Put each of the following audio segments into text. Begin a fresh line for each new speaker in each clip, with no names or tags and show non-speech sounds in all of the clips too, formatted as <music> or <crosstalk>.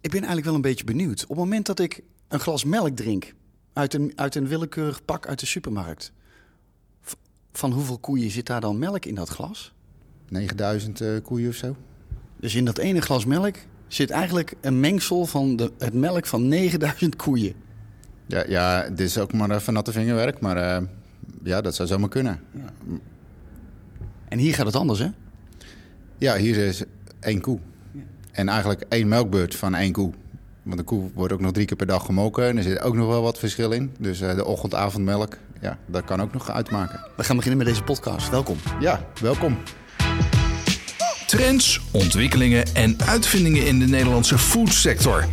Ik ben eigenlijk wel een beetje benieuwd. Op het moment dat ik een glas melk drink uit een, uit een willekeurig pak uit de supermarkt, van hoeveel koeien zit daar dan melk in dat glas?
9000 eh, koeien of zo.
Dus in dat ene glas melk zit eigenlijk een mengsel van de, het melk van 9000 koeien.
Ja, ja, dit is ook maar van natte vingerwerk, maar eh, ja, dat zou zomaar kunnen.
En hier gaat het anders, hè?
Ja, hier is één koe. En eigenlijk één melkbeurt van één koe. Want een koe wordt ook nog drie keer per dag gemolken. En er zit ook nog wel wat verschil in. Dus eh, de ochtend-avondmelk, ja, dat kan ook nog uitmaken.
We gaan beginnen met deze podcast. Welkom.
Ja, welkom.
Trends, ontwikkelingen en uitvindingen in de Nederlandse foodsector.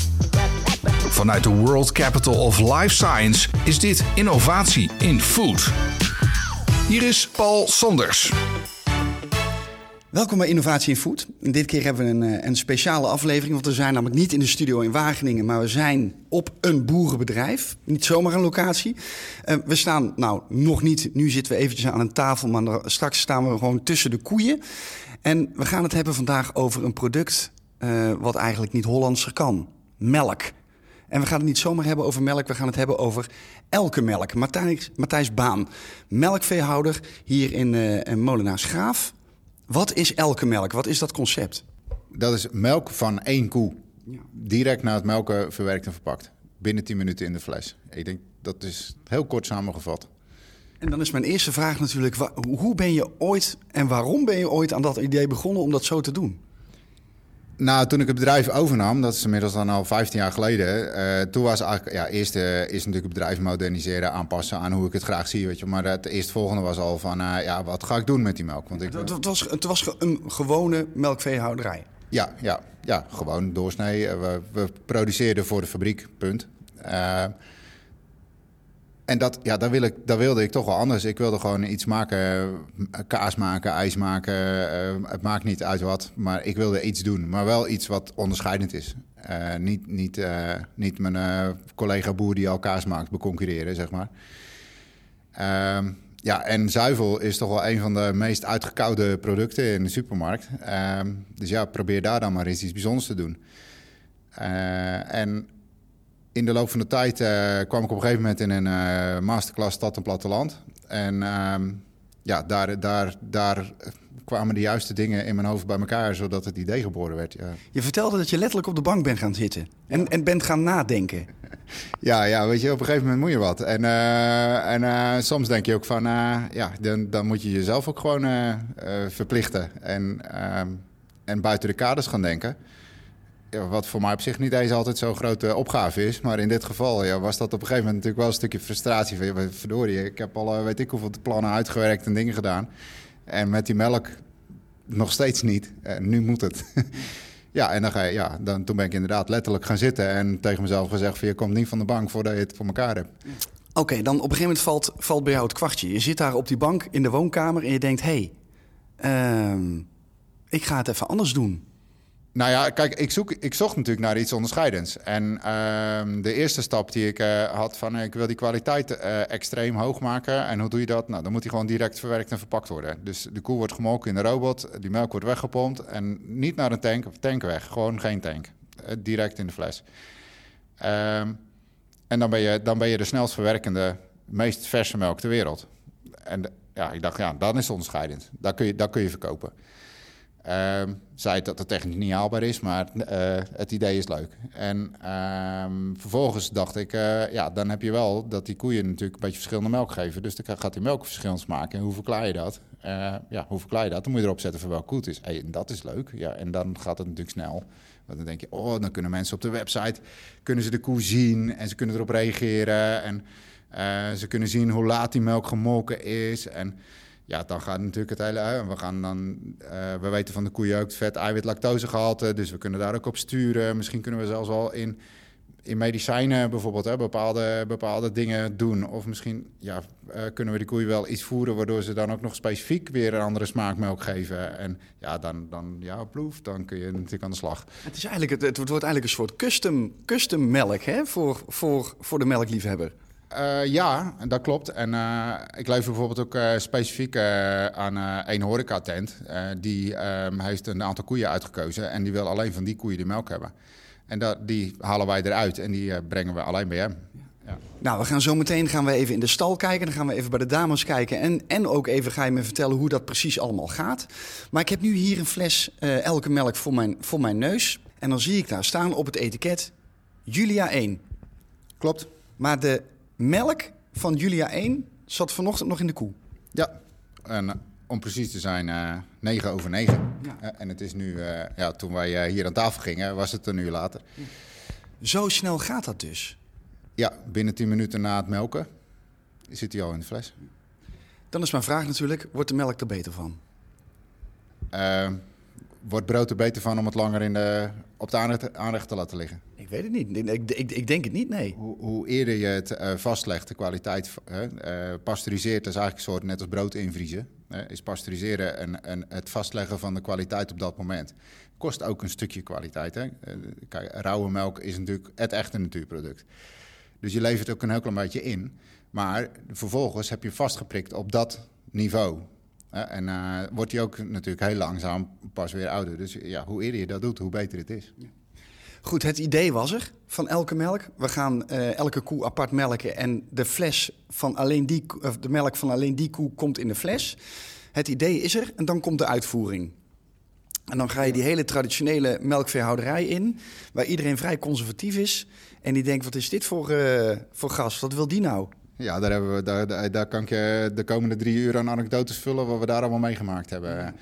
Vanuit de World Capital of Life Science is dit innovatie in food. Hier is Paul Sanders.
Welkom bij Innovatie in Food. En dit keer hebben we een, eh, een speciale aflevering, want we zijn namelijk niet in de studio in Wageningen, maar we zijn op een boerenbedrijf. Niet zomaar een locatie. Eh, we staan, nou nog niet, nu zitten we eventjes aan een tafel, maar straks staan we gewoon tussen de koeien. En we gaan het hebben vandaag over een product eh, wat eigenlijk niet Hollandser kan. Melk. En we gaan het niet zomaar hebben over melk, we gaan het hebben over elke melk. Matthijs, Matthijs Baan, melkveehouder hier in, eh in Molenaars Graaf. Wat is elke melk? Wat is dat concept?
Dat is melk van één koe. Direct na het melken verwerkt en verpakt. Binnen 10 minuten in de fles. Ik denk dat is heel kort samengevat.
En dan is mijn eerste vraag natuurlijk: hoe ben je ooit en waarom ben je ooit aan dat idee begonnen om dat zo te doen?
Nou, toen ik het bedrijf overnam, dat is inmiddels dan al 15 jaar geleden. eh, toen was eigenlijk, ja, eerst eh, is natuurlijk het bedrijf moderniseren, aanpassen aan hoe ik het graag zie. Weet je. Maar het eerstvolgende was al van, eh, ja, wat ga ik doen met die melk? Want ik,
was, het was een gewone melkveehouderij.
ja, ja, ja, gewoon doorsnee. We, we produceerden voor de fabriek, punt. En dat, ja, dat, wil ik, dat wilde ik toch wel anders. Ik wilde gewoon iets maken, eh, kaas maken, ijs maken. eh, het maakt niet uit wat, maar ik wilde iets doen. Maar wel iets wat onderscheidend is. Eh, niet, niet, niet mijn collega boer die al kaas maakt beconcurreren, zeg maar. Ehm, ja, en zuivel is toch wel een van de meest uitgekoude producten in de supermarkt. Ehm, dus ja, probeer daar dan maar eens iets bijzonders te doen. En in de loop van de tijd eh, kwam ik op een gegeven moment in een eh, masterclass Stad en Platteland. En ehm, ja, daar, daar, daar kwamen de juiste dingen in mijn hoofd bij elkaar, zodat het idee geboren werd. Ja,
Je vertelde dat je letterlijk op de bank bent gaan zitten en, en bent gaan nadenken. <laughs>
ja, ja weet je, op een gegeven moment moet je wat. En, eh, en soms denk je ook van, ja, dan, dan moet je jezelf ook gewoon verplichten. En, ehm, en buiten de kaders gaan denken. Ja, wat voor mij op zich niet eens altijd zo'n grote opgave is. Maar in dit geval ja, was dat op een gegeven moment natuurlijk wel een stukje frustratie. Van, verdorie, ik heb al eh, weet ik hoeveel plannen uitgewerkt en dingen gedaan. En met die melk nog steeds niet. En nu moet het. <laughs> ja, en dan ga je, ja, dan, toen ben ik inderdaad letterlijk gaan zitten en tegen mezelf gezegd: van, je komt niet van de bank voordat je het voor elkaar hebt.
Oké, dan op een gegeven moment valt, valt bij jou het kwartje. Je zit daar op die bank in de woonkamer en je denkt: hé, hey, ehm, ik ga het even anders doen.
Nou ja, kijk, ik, zoek, ik zocht natuurlijk naar iets onderscheidends. En ehm, de eerste stap die ik eh, had van... ik wil die kwaliteit eh, extreem hoog maken. En hoe doe je dat? Nou, dan moet die gewoon direct verwerkt en verpakt worden. Dus de koe wordt gemolken in de robot. Die melk wordt weggepompt. En niet naar een tank, of tank weg. Gewoon geen tank. Eh, direct in de fles. Ehm, en dan ben, je, dan ben je de snelst verwerkende, meest verse melk ter wereld. En ja, ik dacht, ja, dan is het onderscheidend. Dat kun je, dat kun je verkopen. Ehm zei dat het technisch niet haalbaar is, maar eh, het idee is leuk. En ehm, vervolgens dacht ik, eh, ja, dan heb je wel dat die koeien natuurlijk een beetje verschillende melk geven. Dus dan gaat die melk verschillend smaken. En hoe verklaar je dat? Eh, ja, hoe verklaar je dat? Dan moet je erop zetten voor welke koe het is. Hey, en dat is leuk. Ja, en dan gaat het natuurlijk snel. Want dan denk je, oh, dan kunnen mensen op de website kunnen ze de koe zien en ze kunnen erop reageren. En ze kunnen zien hoe laat die melk gemolken is. En ja, dan gaat natuurlijk het hele. We, gaan dan, eh, we weten van de koeien ook het vet, eiwit, lactosegehalte. Dus we kunnen daar ook op sturen. Misschien kunnen we zelfs wel in, in medicijnen bijvoorbeeld hè, bepaalde, bepaalde dingen doen. Of misschien ja, eh, kunnen we die koeien wel iets voeren... waardoor ze dan ook nog specifiek weer een andere smaakmelk geven. En ja, dan, dan ja, ploef, dan kun je natuurlijk aan de slag.
Het, is eigenlijk, het, het wordt eigenlijk een soort custom, custom melk hè, voor, voor, voor de melkliefhebber.
Eh, ja, dat klopt. En eh, ik lever bijvoorbeeld ook eh, specifiek aan een horecatent. Die ehm, heeft een aantal koeien uitgekozen en die wil alleen van die koeien de melk hebben. En dat, die halen wij eruit en die brengen we alleen bij hem. Ja.
Nou, we gaan zo meteen gaan we even in de stal kijken. Dan gaan we even bij de dames kijken. En, en ook even ga je me vertellen hoe dat precies allemaal gaat. Maar ik heb nu hier een fles elke melk voor mijn, voor mijn neus. En dan zie ik daar staan op het etiket Julia 1.
Klopt.
Maar de melk van Julia 1 zat vanochtend nog in de koe.
Ja. En eh, om precies te zijn, eh 9 over 9.
Ja.
Eh, en het is nu, ja, toen wij hier aan tafel gingen, was het een uur later.
Zo snel gaat dat dus.
Ja, binnen 10 minuten na het melken zit hij al in de fles.
Dan is mijn vraag natuurlijk, wordt de melk er beter van?
Eh, wordt brood er beter van om het langer in de, op de aanrecht, aanrecht te laten liggen?
Ik weet het niet. Ik, ik, ik, denk het niet, nee.
Hoe, hoe eerder je het eh, vastlegt, de kwaliteit uh, pasteuriseert, dat is eigenlijk een soort net als brood invriezen. Is pasteuriseren en, en het vastleggen van de kwaliteit op dat moment. Kost ook een stukje kwaliteit. Hè? Kijk, rauwe melk is natuurlijk het echte natuurproduct. Dus je levert ook een heel klein beetje in. Maar vervolgens heb je vastgeprikt op dat niveau. En uh, wordt hij ook natuurlijk heel langzaam pas weer ouder. Dus ja, hoe eerder je dat doet, hoe beter het is.
Goed, het idee was er van elke melk. We gaan uh, elke koe apart melken en de fles van alleen die, de melk van alleen die koe komt in de fles. Het idee is er en dan komt de uitvoering. En dan ga je die hele traditionele melkveehouderij in, waar iedereen vrij conservatief is. En die denkt, wat is dit voor, uh, voor gas? Wat wil die nou?
Ja, daar, hebben we, daar, daar, daar, kan ik je de komende drie uur aan anekdotes vullen wat we daar allemaal meegemaakt hebben.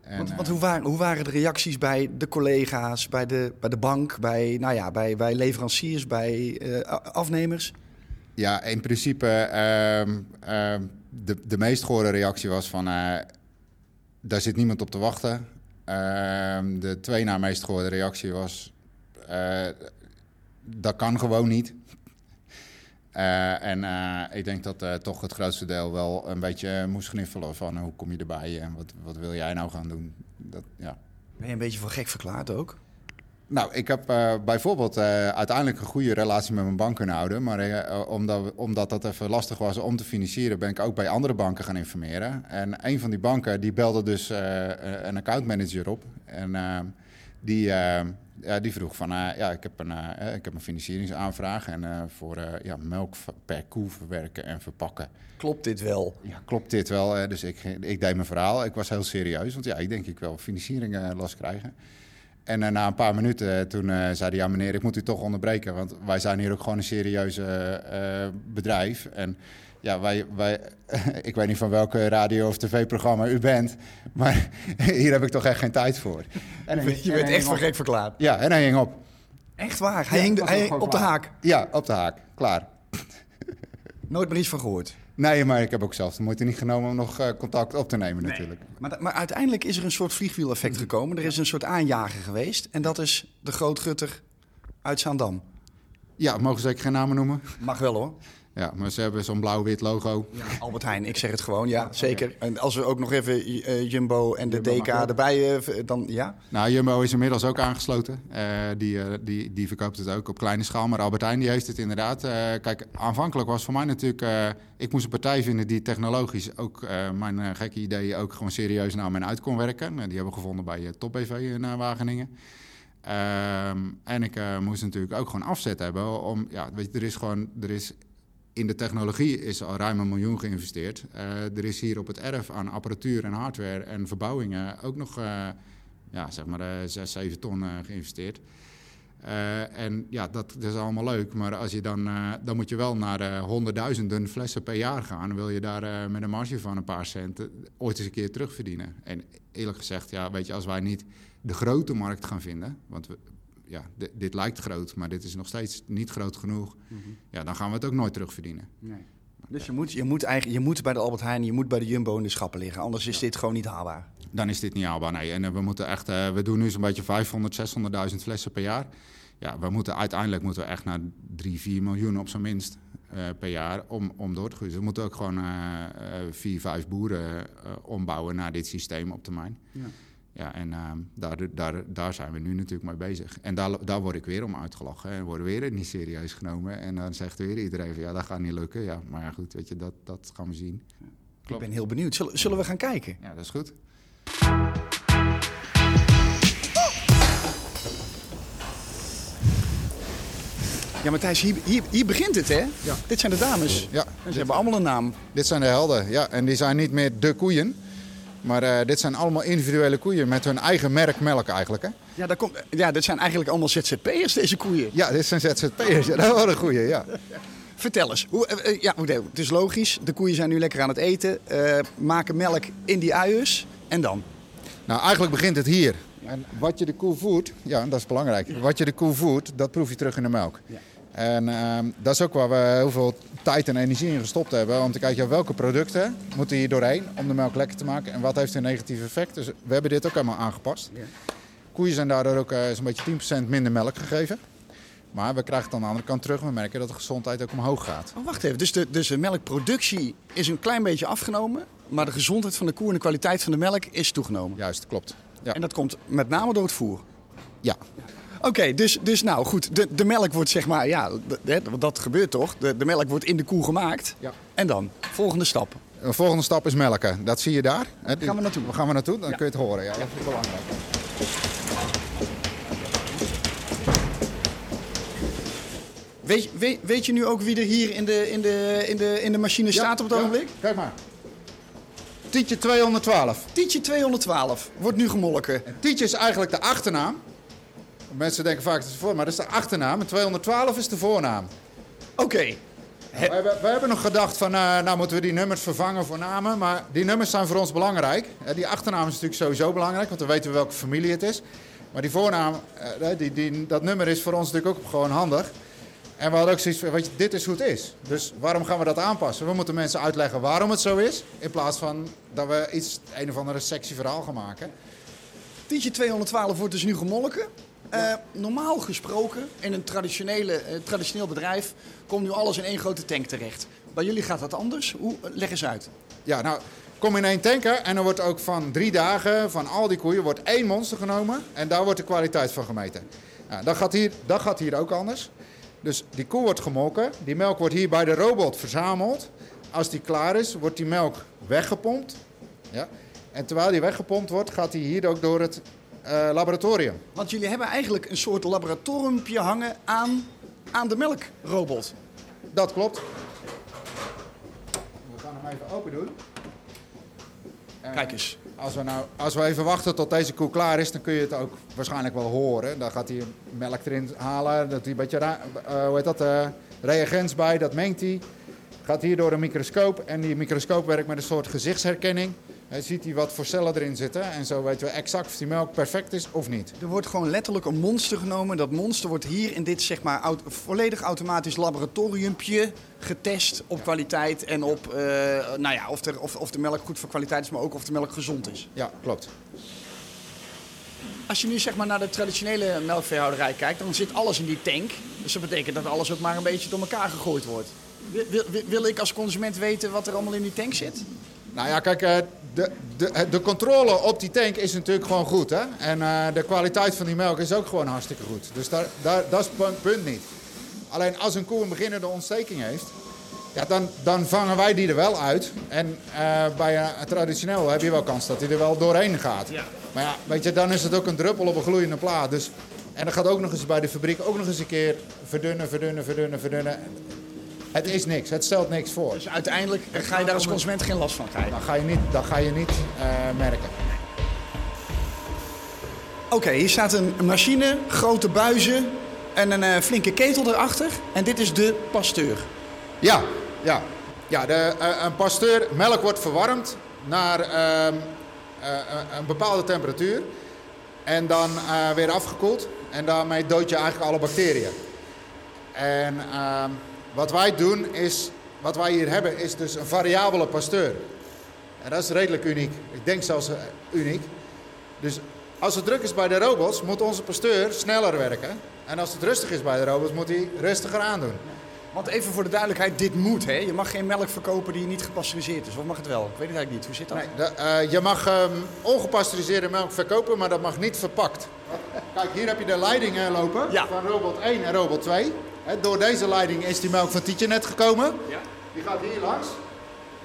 En, want, want hoe, waren, hoe, waren, de reacties bij de collega's, bij de, bij de bank, bij, nou ja, bij, bij leveranciers, bij uh, afnemers?
Ja, in principe uh, uh, de, de meest gehoorde reactie was van... uh, daar zit niemand op te wachten. Ehm, de twee na meest gehoorde reactie was... eh, dat kan gewoon niet. Uh, en uh, ik denk dat uh, toch het grootste deel wel een beetje moest gniffelen van hoe kom je erbij en wat, wat wil jij nou gaan doen. Dat, ja.
Ben je een beetje voor gek verklaard ook?
Nou, ik heb bijvoorbeeld uiteindelijk een goede relatie met mijn bank kunnen houden. Maar omdat, omdat dat even lastig was om te financieren, ben ik ook bij andere banken gaan informeren. En een van die banken die belde dus een accountmanager op. En die ja, die vroeg van, uh, ja, ik heb een, uh, ik heb een financieringsaanvraag en uh, voor ja, melk per koe verwerken en verpakken.
Klopt dit wel?
Ja, klopt dit wel? dus ik, ik deed mijn verhaal. Ik was heel serieus, want ja, ik denk ik wel financiering los krijgen. En na een paar minuten toen zei hij, ja meneer, ik moet u toch onderbreken, want wij zijn hier ook gewoon een serieuze bedrijf. En ja, wij, wij, <laughs> ik weet niet van welke radio- of tv-programma u bent, maar <laughs> hier heb ik toch echt geen tijd voor. <laughs>
En hij, je bent echt voor gek verklaard.
Ja, en hij hing op.
Echt waar? Hij ja, hing, hij op de haak?
Ja, op de haak. Klaar.
Nooit meer iets van gehoord?
Nee, maar ik heb ook zelf de moeite niet genomen om nog uh, contact op te nemen nee. natuurlijk.
Maar, maar, uiteindelijk is er een soort vliegwiel-effect gekomen. Er is een soort aanjager geweest. En dat is de grootgutter uit Zaandam.
Ja, mogen ze geen namen noemen?
Mag wel hoor.
Ja, maar ze hebben zo'n blauw-wit logo.
Ja, Albert Heijn, ik zeg het gewoon, ja, zeker. En als we ook nog even uh, Jumbo en de Jumbo DK erbij, uh, dan ja?
Nou, Jumbo is inmiddels ook aangesloten. Uh, die, die, die verkoopt het ook op kleine schaal. Maar Albert Heijn die heeft het inderdaad. kijk, aanvankelijk was voor mij natuurlijk... ik moest een partij vinden die technologisch ook mijn gekke ideeën... ook gewoon serieus naar mij uit kon werken. die hebben we gevonden bij Top BV in Wageningen. Um, en ik moest natuurlijk ook gewoon afzet hebben om... Ja, weet je, er is gewoon... Er is in de technologie is al ruim een miljoen geïnvesteerd. Uh, er is hier op het erf aan apparatuur en hardware en verbouwingen ook nog uh, ja, zeg maar, uh, 6, 7 ton geïnvesteerd. en ja, dat, is allemaal leuk. Maar als je dan, dan moet je wel naar honderdduizenden flessen per jaar gaan. Wil je daar met een marge van een paar cent ooit eens een keer terugverdienen. En eerlijk gezegd, ja, weet je, als wij niet de grote markt gaan vinden. Want we, ja, dit, dit lijkt groot, maar dit is nog steeds niet groot genoeg. Mm -hmm. Ja, dan gaan we het ook nooit terugverdienen.
Nee. Dus je moet, je, moet eigenlijk, je moet bij de Albert Heijn, je moet bij de Jumbo in de schappen liggen. Anders is ja. dit gewoon niet haalbaar.
Dan is dit niet haalbaar, nee. En uh, we moeten echt, uh, we doen nu zo'n beetje 500, 600.000 flessen per jaar. Ja, we moeten uiteindelijk moeten we echt naar 3, 4 miljoen op zijn minst uh, per jaar om, om door te groeien. Dus we moeten ook gewoon 4, 5 boeren ombouwen naar dit systeem op termijn. Ja. Ja, en uh, daar, daar, daar zijn we nu natuurlijk mee bezig. En daar, daar word ik weer om uitgelachen. En word weer niet serieus genomen. En dan zegt weer iedereen van ja, dat gaat niet lukken. Ja, maar ja, goed, weet je, dat, dat gaan we zien.
Klopt. Ik ben heel benieuwd. Zullen, zullen we gaan kijken?
Ja, dat is goed.
Ja, Matthijs, hier, hier, hier begint het, hè?
Ja.
Dit zijn de dames.
Ja.
En ze hebben allemaal een naam.
Dit zijn de helden, ja. En die zijn niet meer de koeien. Maar eh, dit zijn allemaal individuele koeien met hun eigen merk melk eigenlijk. Hè?
Ja, daar komt, ja, dit zijn eigenlijk allemaal ZZP'ers, deze koeien.
Ja, dit zijn ZZP'ers. Ja, dat was een goeie, ja. <laughs>
Vertel eens. Hoe, eh, eh, ja, het is logisch. De koeien zijn nu lekker aan het eten. maken melk in die uiers. En dan?
Nou, eigenlijk begint het hier. En wat je de koe voedt, ja, dat is belangrijk. Wat je de koe voedt, dat proef je terug in de melk.
Ja.
En ehm, dat is ook waar we heel veel tijd en energie in gestopt hebben. Om te kijken welke producten moeten hier doorheen om de melk lekker te maken. En wat heeft een negatief effect. Dus we hebben dit ook helemaal aangepast. Koeien zijn daardoor ook eh, zo'n beetje 10% minder melk gegeven. Maar we krijgen het aan de andere kant terug. We merken dat de gezondheid ook omhoog gaat.
Oh, wacht even. Dus de, dus de melkproductie is een klein beetje afgenomen. Maar de gezondheid van de koe en de kwaliteit van de melk is toegenomen.
Juist, klopt. Ja.
En dat komt met name door het voer.
ja.
Oké, dus, dus nou goed. De, de melk wordt zeg maar, ja, want dat gebeurt toch? De, de melk wordt in de koe gemaakt.
Ja.
En dan? Volgende stap.
De volgende stap is melken. Dat zie je daar. Hè,
Gaan we naartoe?
Waar gaan we naartoe? Dan kun je het horen. Ja, dat is belangrijk.
Weet, weet, weet je nu ook wie er hier in de, in de, in de, in de machine staat op het
Ja,
ogenblik?
Kijk maar. Tietje 212.
Tietje 212 wordt nu gemolken.
En Tietje is eigenlijk de achternaam. Mensen denken vaak dat het is de voor, maar dat is de achternaam. En 212 is de voornaam.
Oké.
We hebben, we hebben nog gedacht van, eh, nou moeten we die nummers vervangen voor namen. Maar die nummers zijn voor ons belangrijk. Die achternaam is natuurlijk sowieso belangrijk, want dan weten we welke familie het is. Maar die voornaam, eh, die, die, dat nummer is voor ons natuurlijk ook gewoon handig. En we hadden ook zoiets van, weet je, dit is hoe het is. Dus waarom gaan we dat aanpassen? We moeten mensen uitleggen waarom het zo is. In plaats van dat we iets, een of andere sexy verhaal gaan maken.
Tietje 212 wordt dus nu gemolken. Eh, normaal gesproken, in een traditionele, eh, traditioneel bedrijf, komt nu alles in één grote tank terecht. Bij jullie gaat dat anders. Hoe, leg eens uit.
Ja, nou, kom in één tanker en dan wordt ook van drie dagen van al die koeien wordt één monster genomen en daar wordt de kwaliteit van gemeten. Nou, dat, gaat hier, dat gaat hier ook anders. Dus die koe wordt gemolken, die melk wordt hier bij de robot verzameld. Als die klaar is, wordt die melk weggepompt. Ja? En terwijl die weggepompt wordt, gaat die hier ook door het eh, laboratorium.
Want jullie hebben eigenlijk een soort laboratoriumpje hangen aan, aan de melkrobot.
Dat klopt. We gaan hem even open doen.
Kijk eens.
Als we, nou, als we even wachten tot deze koe klaar is, dan kun je het ook waarschijnlijk wel horen. Dan gaat hij melk erin halen, dat hij een beetje eh, hoe heet dat, eh, reagens bij, dat mengt hij. Gaat hier door een microscoop en die microscoop werkt met een soort gezichtsherkenning. Hij ziet hij wat voor cellen erin zitten en zo weten we exact of die melk perfect is of niet.
Er wordt gewoon letterlijk een monster genomen. Dat monster wordt hier in dit zeg maar volledig automatisch laboratoriumpje getest op kwaliteit en op eh, nou ja, of, er, of, of de melk goed voor kwaliteit is, maar ook of de melk gezond is.
Ja, klopt.
Als je nu zeg maar naar de traditionele melkveehouderij kijkt, dan zit alles in die tank. Dus dat betekent dat alles ook maar een beetje door elkaar gegooid wordt. Wil, wil, wil ik als consument weten wat er allemaal in die tank zit?
Nou ja, kijk, eh, de, de, de controle op die tank is natuurlijk gewoon goed. Hè? En eh, de kwaliteit van die melk is ook gewoon hartstikke goed. Dus daar, daar, dat is het punt, punt niet. Alleen als een koe een beginnende ontsteking heeft, ja, dan, dan vangen wij die er wel uit. En eh, bij een traditioneel heb je wel kans dat hij er wel doorheen gaat.
Ja.
Maar ja, weet je, dan is het ook een druppel op een gloeiende plaat. Dus, en dat gaat ook nog eens bij de fabriek ook nog eens een keer verdunnen, verdunnen, verdunnen, verdunnen. Het is niks, het stelt niks voor.
Dus uiteindelijk ga je daar als consument geen last van krijgen.
Dat ga je niet, dat ga je niet eh, merken.
Oké, hier staat een machine, grote buizen en een eh, flinke ketel erachter. En dit is de pasteur.
Ja, ja. ja de, eh, een pasteur, melk wordt verwarmd naar ehm, eh, een- een bepaalde temperatuur. En dan eh, weer afgekoeld. En daarmee dood je eigenlijk alle bacteriën. En ehm, wat wij doen is, wat wij hier hebben, is dus een variabele pasteur. En dat is redelijk uniek. Ik denk zelfs eh, uniek. Dus als het druk is bij de robots, moet onze pasteur sneller werken. En als het rustig is bij de robots, moet hij rustiger aandoen.
Want even voor de duidelijkheid, dit moet hè. Je mag geen melk verkopen die niet gepasteuriseerd is. Of mag het wel? Ik weet het eigenlijk niet. Hoe zit dat?
Nee, de- eh, je mag ehm, ongepasteuriseerde melk verkopen, maar dat mag niet verpakt. Kijk, hier heb je de leidingen lopen
Ja.
van robot 1 en robot 2. Door deze leiding is die melk van Tietje net gekomen.
Ja.
Die gaat hier langs,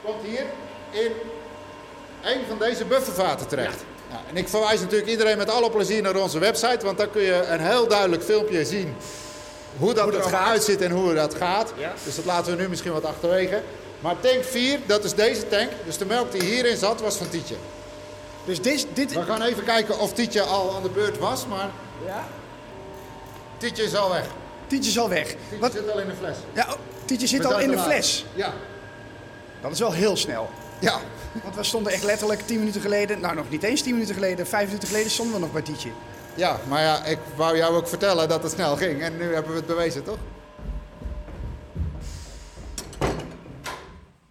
komt hier in een van deze buffervaten terecht. Ja, en ik verwijs natuurlijk iedereen met alle plezier naar onze website, want daar kun je een heel duidelijk filmpje zien hoe dat
Hoe dat
er
gaat.
uitziet en hoe dat gaat.
Ja.
Dus dat laten we nu misschien wat achterwege. Maar tank 4, dat is deze tank. Dus de melk die hierin zat, was van Tietje.
Dus dit... dit
We gaan even kijken of Tietje al aan de beurt was, maar
ja?
Tietje is al weg.
Tietje is al weg.
Tietje
Wat?
zit al in de fles.
Ja, oh, Tietje zit al in de
laat.
fles.
Ja.
Dat is wel heel snel.
Ja.
Want we stonden echt letterlijk 10 minuten geleden... Nou, nog niet eens 10 minuten geleden. 5 minuten geleden stonden we nog bij Tietje.
Ja, maar ja, ik wou jou ook vertellen dat het snel ging. En nu hebben we het bewezen, toch?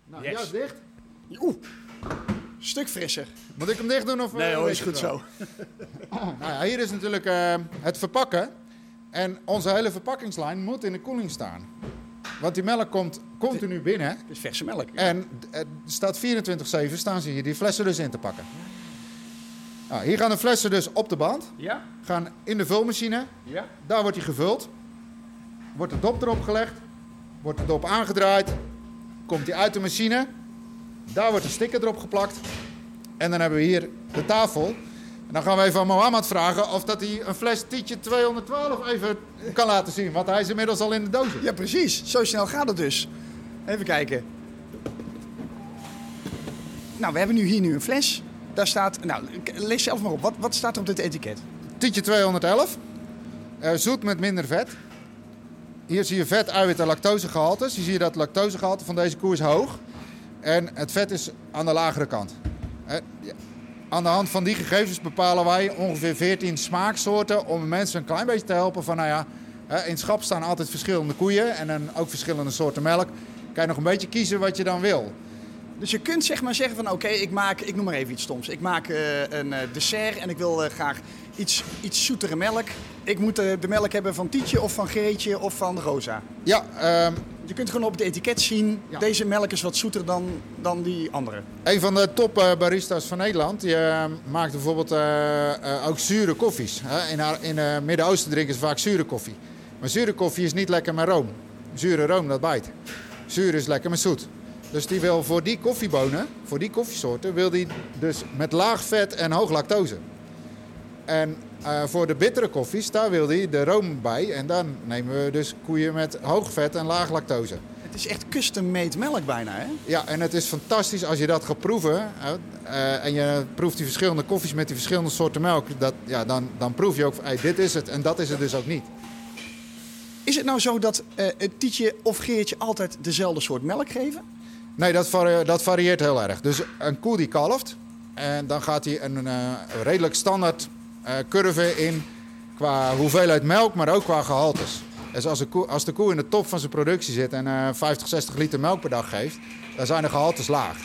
Nou,
Yes.
ja, is dicht.
Oeh, stuk frisser.
Moet ik hem dicht doen? Of
Nee
eh,
hoor, is goed
wel?
zo.
Nou ja, hier is natuurlijk eh, het verpakken. En onze hele verpakkingslijn moet in de koeling staan. Want die melk komt continu binnen.
Het is verse melk.
En eh, er staat 24-7 staan ze hier die flessen dus in te pakken. Nou, hier gaan de flessen dus op de band.
Ja?
Gaan in de vulmachine.
Ja?
Daar wordt hij gevuld. Wordt de dop erop gelegd. Wordt de dop aangedraaid. Komt hij uit de machine. Daar wordt de sticker erop geplakt. En dan hebben we hier de tafel. En dan gaan we even aan Mohammed vragen of dat hij een fles Tietje 212 even kan laten zien. Want hij is inmiddels al in de doos.
Ja, precies. Zo snel gaat het dus. Even kijken. Nou, we hebben nu hier nu een fles. Daar staat... Nou, lees zelf maar op. Wat, wat staat er op dit etiket?
Tietje 211. Eh, zoet met minder vet. Hier zie je vet, eiwit en lactosegehaltes. Hier zie je dat het lactosegehalte van deze koe is hoog. En het vet is aan de lagere kant. Ja. Aan de hand van die gegevens bepalen wij ongeveer 14 smaaksoorten om mensen een klein beetje te helpen van, nou ja, in het schap staan altijd verschillende koeien en dan ook verschillende soorten melk. Kan je nog een beetje kiezen wat je dan wil.
Dus je kunt zeg maar zeggen van oké, ik maak, ik noem maar even iets stoms. Ik maak eh, een eh, dessert en ik wil eh, graag iets, iets zoetere melk. Ik moet de melk hebben van Tietje of van Geetje of van Rosa.
Ja, ehm,
Je kunt gewoon op het etiket zien,
Ja.
deze melk is wat zoeter dan, dan die andere.
Een van de top eh, baristas van Nederland, die eh, maakt bijvoorbeeld eh, eh, ook zure koffies. Hè. In, haar- in het Midden-Oosten drinken ze vaak zure koffie. Maar zure koffie is niet lekker met room. Zure room, dat bijt. Zuur is lekker met zoet. Dus die wil voor die koffiebonen, voor die koffiesoorten, wil die dus met laag vet en hoog lactose. En eh, voor de bittere koffies, daar wil hij de room bij. En dan nemen we dus koeien met hoog vet en laag lactose.
Het is echt custom-made melk bijna hè?
Ja, en het is fantastisch als je dat gaat proeven. eh, en je proeft die verschillende koffies met die verschillende soorten melk. Dat, ja, dan, dan proef je ook hey, dit is het en dat is het dus ook niet.
Is het nou zo dat eh, het Tietje of Geertje altijd dezelfde soort melk geven?
Nee, dat, dat varieert heel erg. Dus een koe die kalft. En dan gaat hij een redelijk standaard curve in qua hoeveelheid melk, maar ook qua gehaltes. Dus als, een koe, als de koe in de top van zijn productie zit en eh 50, 60 liter melk per dag geeft, dan zijn de gehaltes laag.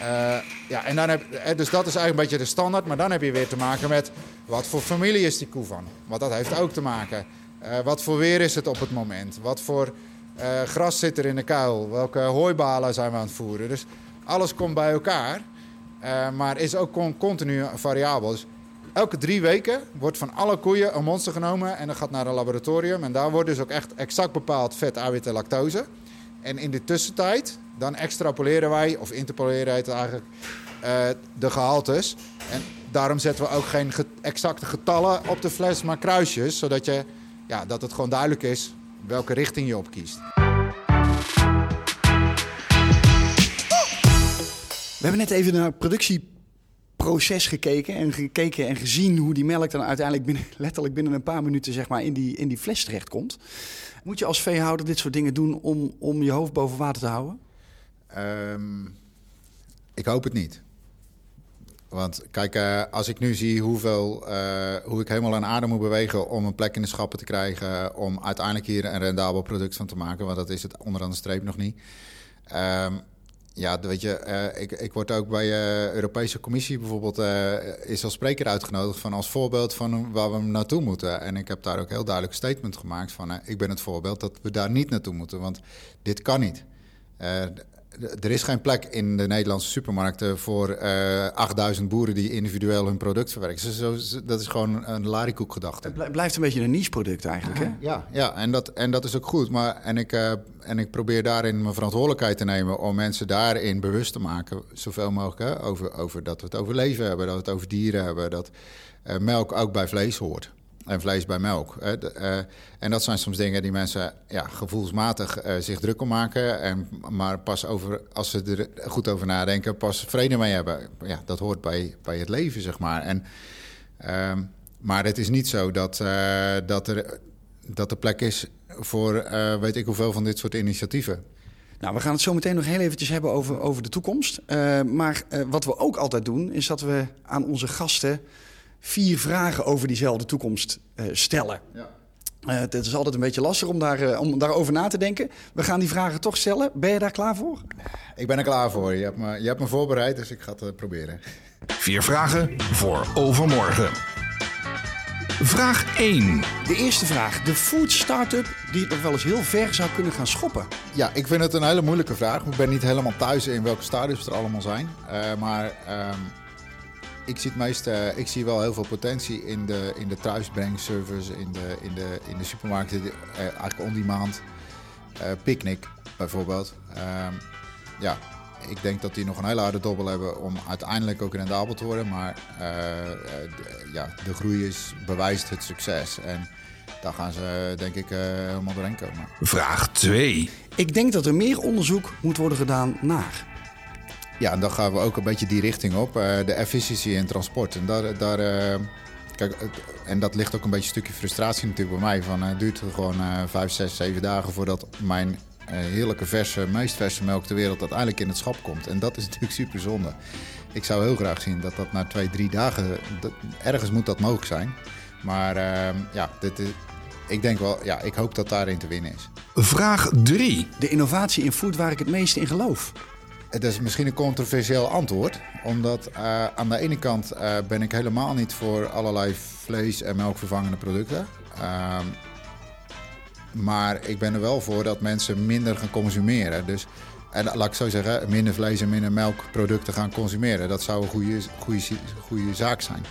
Eh, ja, en dan heb, eh, dus dat is eigenlijk een beetje de standaard. Maar dan heb je weer te maken met wat voor familie is die koe van. Want dat heeft ook te maken. Eh, wat voor weer is het op het moment? Wat voor eh, gras zit er in de kuil? Welke hooibalen zijn we aan het voeren? Dus alles komt bij elkaar. eh, maar is ook con- continu variabel. Elke drie weken wordt van alle koeien een monster genomen en dat gaat naar een laboratorium. En daar wordt dus ook echt exact bepaald vet, eiwit en lactose. En in de tussentijd, dan extrapoleren wij, of interpoleren heet het eigenlijk, eh, de gehaltes. En daarom zetten we ook geen ge- exacte getallen op de fles, maar kruisjes. Zodat je, ja, dat het gewoon duidelijk is welke richting je op kiest.
We hebben net even naar het productieproces gekeken en gekeken en gezien hoe die melk dan uiteindelijk binnen, <laughs> letterlijk binnen een paar minuten zeg maar, in, die, in die fles terechtkomt. Moet je als veehouder dit soort dingen doen om, om je hoofd boven water te houden?
Ehm, ik hoop het niet. Want kijk, eh, als ik nu zie hoeveel, eh, hoe ik helemaal aan adem moet bewegen om een plek in de schappen te krijgen, om uiteindelijk hier een rendabel product van te maken, want dat is het onderaan de streep nog niet. Ehm, ja, weet je, eh, ik, ik word ook bij de Europese Commissie bijvoorbeeld, eh, is als spreker uitgenodigd van als voorbeeld van waar we naartoe moeten. En ik heb daar ook heel duidelijk statement gemaakt van, eh, ik ben het voorbeeld dat we daar niet naartoe moeten, want dit kan niet. Eh, er is geen plek in de Nederlandse supermarkten voor eh 8000 boeren die individueel hun product verwerken. Zo- dat is gewoon een larikoekgedachte.
Het blij- blijft een beetje een niche-product eigenlijk. Hè?
Ja, ja en, dat, en dat is ook goed. Maar, en, ik, eh, en ik probeer daarin mijn verantwoordelijkheid te nemen om mensen daarin bewust te maken, zoveel mogelijk, hè, over, over dat we het over leven hebben, dat we het over dieren hebben, dat eh, melk ook bij vlees hoort. En vlees bij melk. Uh, en dat zijn soms dingen die mensen ja, gevoelsmatig uh, zich druk om maken. En, maar pas over, als ze er goed over nadenken, pas vrede mee hebben. Ja, dat hoort bij, bij het leven, zeg maar. En, uh, maar het is niet zo dat, uh, dat, er, dat er plek is voor weet ik hoeveel van dit soort initiatieven.
Nou, we gaan het zo meteen nog heel eventjes hebben over, over de toekomst. maar wat we ook altijd doen, is dat we aan onze gasten vier vragen over diezelfde toekomst uh, stellen. Ja. Uh, het is altijd een beetje lastig om, daar, uh, om daarover na te denken. We gaan die vragen toch stellen. Ben je daar klaar voor?
Ik ben er klaar voor. Je hebt me, je hebt me voorbereid, dus ik ga het proberen.
Vier vragen voor overmorgen. Vraag 1.
De eerste vraag. De food startup die het nog wel eens heel ver zou kunnen gaan schoppen.
Ja, ik vind het een hele moeilijke vraag. Ik ben niet helemaal thuis in welke start-ups er allemaal zijn. maar... Ehm, ik zie het meest, uh, ik zie wel heel veel potentie in de, in de thuisbrengservice, in de, in de, in de supermarkten, uh, eigenlijk on-demand. Uh, Picnic bijvoorbeeld. Ehm, ja, ik denk dat die nog een hele harde dobbel hebben om uiteindelijk ook rendabel te worden. Maar de, ja, de groei is, bewijst het succes. En daar gaan ze denk ik helemaal doorheen komen.
Vraag 2.
Ik denk dat er meer onderzoek moet worden gedaan naar
ja, en dan gaan we ook een beetje die richting op. Uh, de efficiëntie in transport. En, daar, daar, uh, kijk, en dat ligt ook een beetje een stukje frustratie natuurlijk bij mij. Van, het duurt gewoon uh, vijf, zes, zeven dagen voordat mijn heerlijke verse, meest verse melk ter wereld uiteindelijk in het schap komt. En dat is <laughs> natuurlijk super zonde. Ik zou heel graag zien dat dat na twee, drie dagen, dat, ergens moet dat mogelijk zijn. Maar ja, dit, ik denk wel, ja, ik hoop dat daarin te winnen is.
Vraag 3.
De innovatie in food waar ik het meest in geloof.
Het is misschien een controversieel antwoord, omdat uh, aan de ene kant uh, ben ik helemaal niet voor allerlei vlees- en melkvervangende producten. Uh, maar ik ben er wel voor dat mensen minder gaan consumeren. Dus, en laat ik zo zeggen, minder vlees en minder melkproducten gaan consumeren. Dat zou een goede, goede, goede zaak zijn.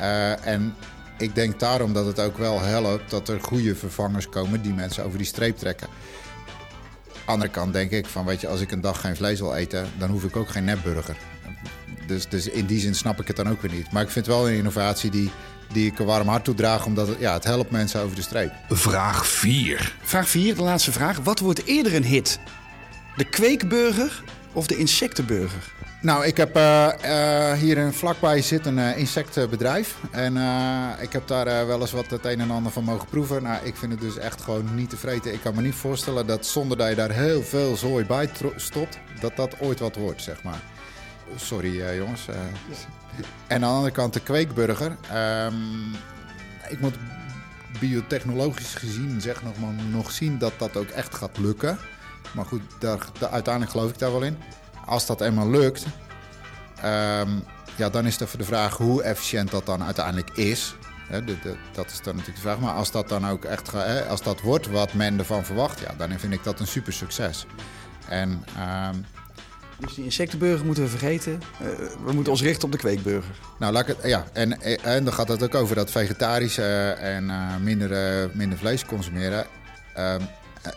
Uh, en ik denk daarom dat het ook wel helpt dat er goede vervangers komen die mensen over die streep trekken andere kant denk ik van, weet je, als ik een dag geen vlees wil eten, dan hoef ik ook geen nepburger. Dus, dus in die zin snap ik het dan ook weer niet. Maar ik vind wel een innovatie die, die ik een warm hart toedraag, omdat het, ja, het helpt mensen over de streep.
Vraag 4.
Vraag 4, de laatste vraag. Wat wordt eerder een hit? De kweekburger of de insectenburger?
Nou, ik heb uh, uh, hier een vlakbij zit een uh, insectenbedrijf. En ik heb daar wel eens wat het een en ander van mogen proeven. Nou, ik vind het dus echt gewoon niet te vreten. Ik kan me niet voorstellen dat zonder dat je daar heel veel zooi bij stopt, dat dat ooit wat wordt, zeg maar. Sorry jongens. En aan de andere kant de kweekburger. Um, ik moet biotechnologisch gezien zeg nog, maar, nog zien dat dat ook echt gaat lukken. Maar goed, daar, daar, uiteindelijk geloof ik daar wel in als dat eenmaal lukt, um, ja, dan is er de vraag hoe efficiënt dat dan uiteindelijk is. de, de, dat is dan natuurlijk de vraag. Maar als dat dan ook echt als dat wordt wat men ervan verwacht, ja, dan vind ik dat een super succes. En, um,
dus die insectenburger moeten we vergeten. Uh, we moeten ons richten op de kweekburger.
Nou, laat ik het, ja, en, en dan gaat het ook over dat vegetarische en uh, minder, uh, minder vlees consumeren. Um,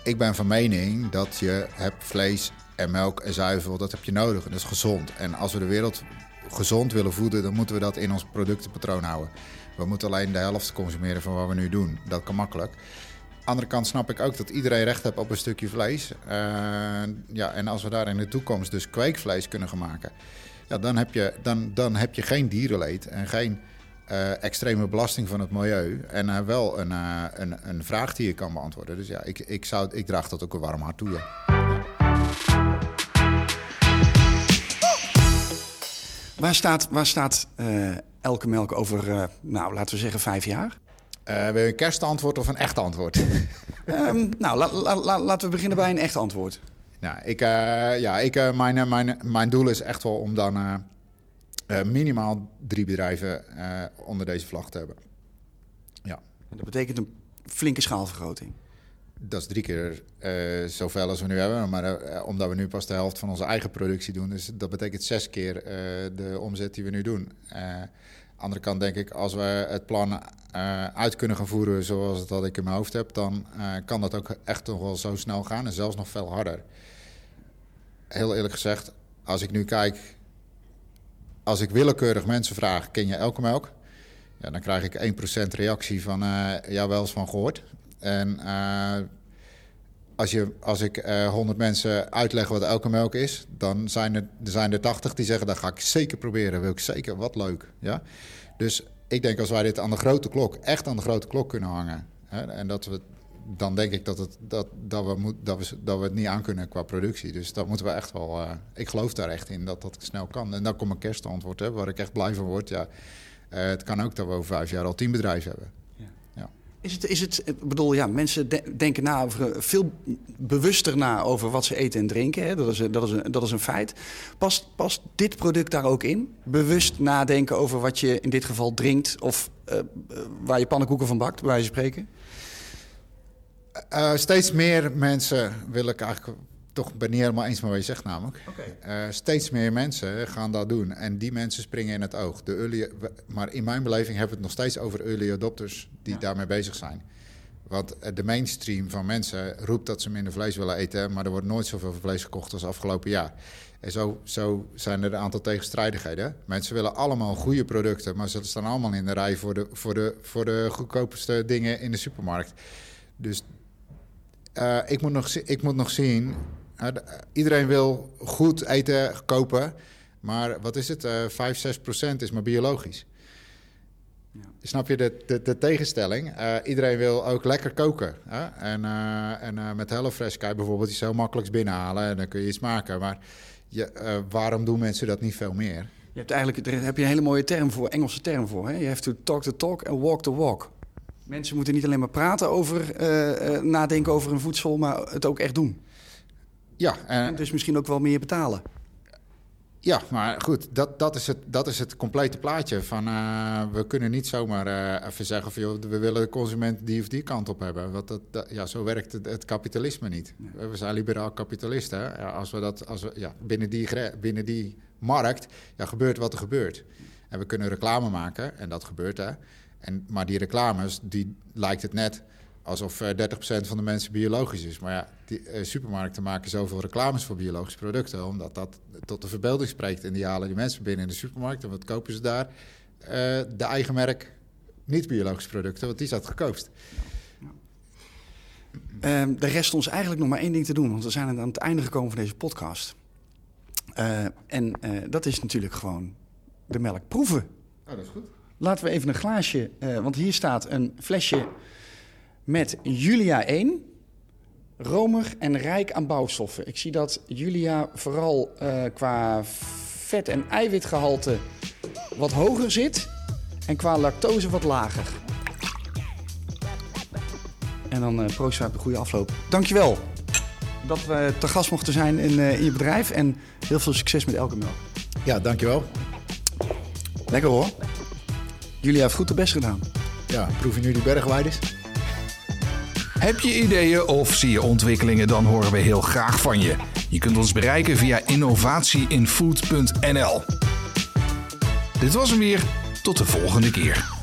ik ben van mening dat je hebt vlees en melk en zuivel, dat heb je nodig. dat is gezond. En als we de wereld gezond willen voeden, dan moeten we dat in ons productenpatroon houden. We moeten alleen de helft consumeren van wat we nu doen. Dat kan makkelijk. Andere kant snap ik ook dat iedereen recht heeft op een stukje vlees. Uh, ja, en als we daar in de toekomst dus kweekvlees kunnen gaan maken, ja, dan, heb je, dan, dan heb je geen dierenleed en geen uh, extreme belasting van het milieu. En uh, wel een, een, een vraag die je kan beantwoorden. Dus ja, ik, ik, zou, ik draag dat ook een warm hart toe.
Waar staat, waar staat uh, Elke Melk over, uh, nou, laten we zeggen, vijf jaar?
Uh, wil je een kerstantwoord of een echt antwoord?
um, <laughs> nou, la, la, la, laten we beginnen bij een echt antwoord.
Nou, ik, ja, ik, mijn, mijn, mijn doel is echt wel om dan minimaal drie bedrijven onder deze vlag te hebben. Ja.
Dat betekent een flinke schaalvergroting.
Dat is drie keer uh, zoveel als we nu hebben. Maar uh, omdat we nu pas de helft van onze eigen productie doen. Dus dat betekent zes keer uh, de omzet die we nu doen. andere kant denk ik, als we het plan uit kunnen gaan voeren zoals dat ik in mijn hoofd heb, dan kan dat ook echt nog wel zo snel gaan en zelfs nog veel harder. Heel eerlijk gezegd, als ik nu kijk, als ik willekeurig mensen vraag, ken je elke melk? Ja, dan krijg ik 1% reactie van, ja, wel eens van gehoord. En uh, als, je, als ik uh, 100 mensen uitleg wat elke melk is, dan zijn er, zijn er 80 die zeggen, dat ga ik zeker proberen. Wil ik zeker, wat leuk. Ja? Dus ik denk als wij dit aan de grote klok, echt aan de grote klok kunnen hangen. Hè, en dat we, dan denk ik dat, het, dat, dat, we dat, we, dat we het niet aan kunnen qua productie. Dus dat moeten we echt wel. Uh, ik geloof daar echt in dat dat snel kan. En dan komt een kerstantwoord, hè, waar ik echt blij van word. Ja, het kan ook dat we over vijf jaar al tien bedrijven hebben.
Is het, is het, ik bedoel, ja, mensen de, denken na over, veel bewuster na over wat ze eten en drinken. Hè? Dat, is, dat, is een, dat is een feit. Past, past dit product daar ook in? Bewust nadenken over wat je in dit geval drinkt of uh, waar je pannenkoeken van bakt, bij wijze spreken?
Steeds meer mensen wil ik eigenlijk toch ben niet helemaal eens met wat je zegt namelijk. Okay. Uh, steeds meer mensen gaan dat doen. En die mensen springen in het oog. De early, maar in mijn beleving hebben we het nog steeds over early adopters die ja. daarmee bezig zijn. Want de mainstream van mensen roept dat ze minder vlees willen eten, maar er wordt nooit zoveel vlees gekocht als afgelopen jaar. En zo, zo zijn er een aantal tegenstrijdigheden. Mensen willen allemaal goede producten, maar ze staan allemaal in de rij voor de, voor de, voor de goedkoopste dingen in de supermarkt. Dus uh, ik, moet nog, ik moet nog zien iedereen wil goed eten kopen, maar wat is het? Uh, 5, 6 procent is maar biologisch. Ja. Snap je de, de, de tegenstelling? Uh, iedereen wil ook lekker koken. Hè? En, uh, en uh, met HelloFresh kan je bijvoorbeeld iets heel makkelijks binnenhalen en dan kun je iets maken. Maar je, waarom doen mensen dat niet veel meer?
Je hebt eigenlijk, daar heb je een hele mooie term voor, Engelse term voor. Hè? Je hebt to talk the talk en walk the walk. Mensen moeten niet alleen maar praten over, nadenken over hun voedsel, maar het ook echt doen.
Ja.
en dus misschien ook wel meer betalen.
Ja, maar goed, dat, dat, is, het, dat is het complete plaatje. Van, uh, we kunnen niet zomaar uh, even zeggen van joh, we willen de consument die of die kant op hebben. Want dat, dat ja, zo werkt het, het kapitalisme niet. Nee. We zijn liberaal kapitalisten. Ja, als we dat, als we, ja, binnen, die, binnen die markt ja, gebeurt wat er gebeurt. En we kunnen reclame maken, en dat gebeurt hè. En, maar die reclames, die lijkt het net alsof uh, 30% van de mensen biologisch is. Maar ja, die, uh, supermarkten maken zoveel reclames voor biologische producten, omdat dat tot de verbeelding spreekt. En die halen die mensen binnen in de supermarkt. En wat kopen ze daar? Uh, de eigen merk niet-biologische producten, want die is het goedkoopst.
Uh, er rest ons eigenlijk nog maar één ding te doen, want we zijn aan het einde gekomen van deze podcast. Uh, en dat is natuurlijk gewoon de melk proeven.
Oh, dat is goed.
Laten we even een glaasje, want hier staat een flesje met Julia 1. Romig en rijk aan bouwstoffen. Ik zie dat Julia vooral uh, qua vet- en eiwitgehalte wat hoger zit. En qua lactose wat lager. En dan uh, proost op de goede afloop. Dankjewel dat we te gast mochten zijn in, uh, in je bedrijf. En heel veel succes met elke melk.
Ja, dankjewel.
Lekker hoor. Julia heeft goed de best gedaan.
Ja, proeven nu die bergweiders?
Heb je ideeën of zie je ontwikkelingen, dan horen we heel graag van je. Je kunt ons bereiken via innovatieinfood.nl. Dit was hem weer. Tot de volgende keer.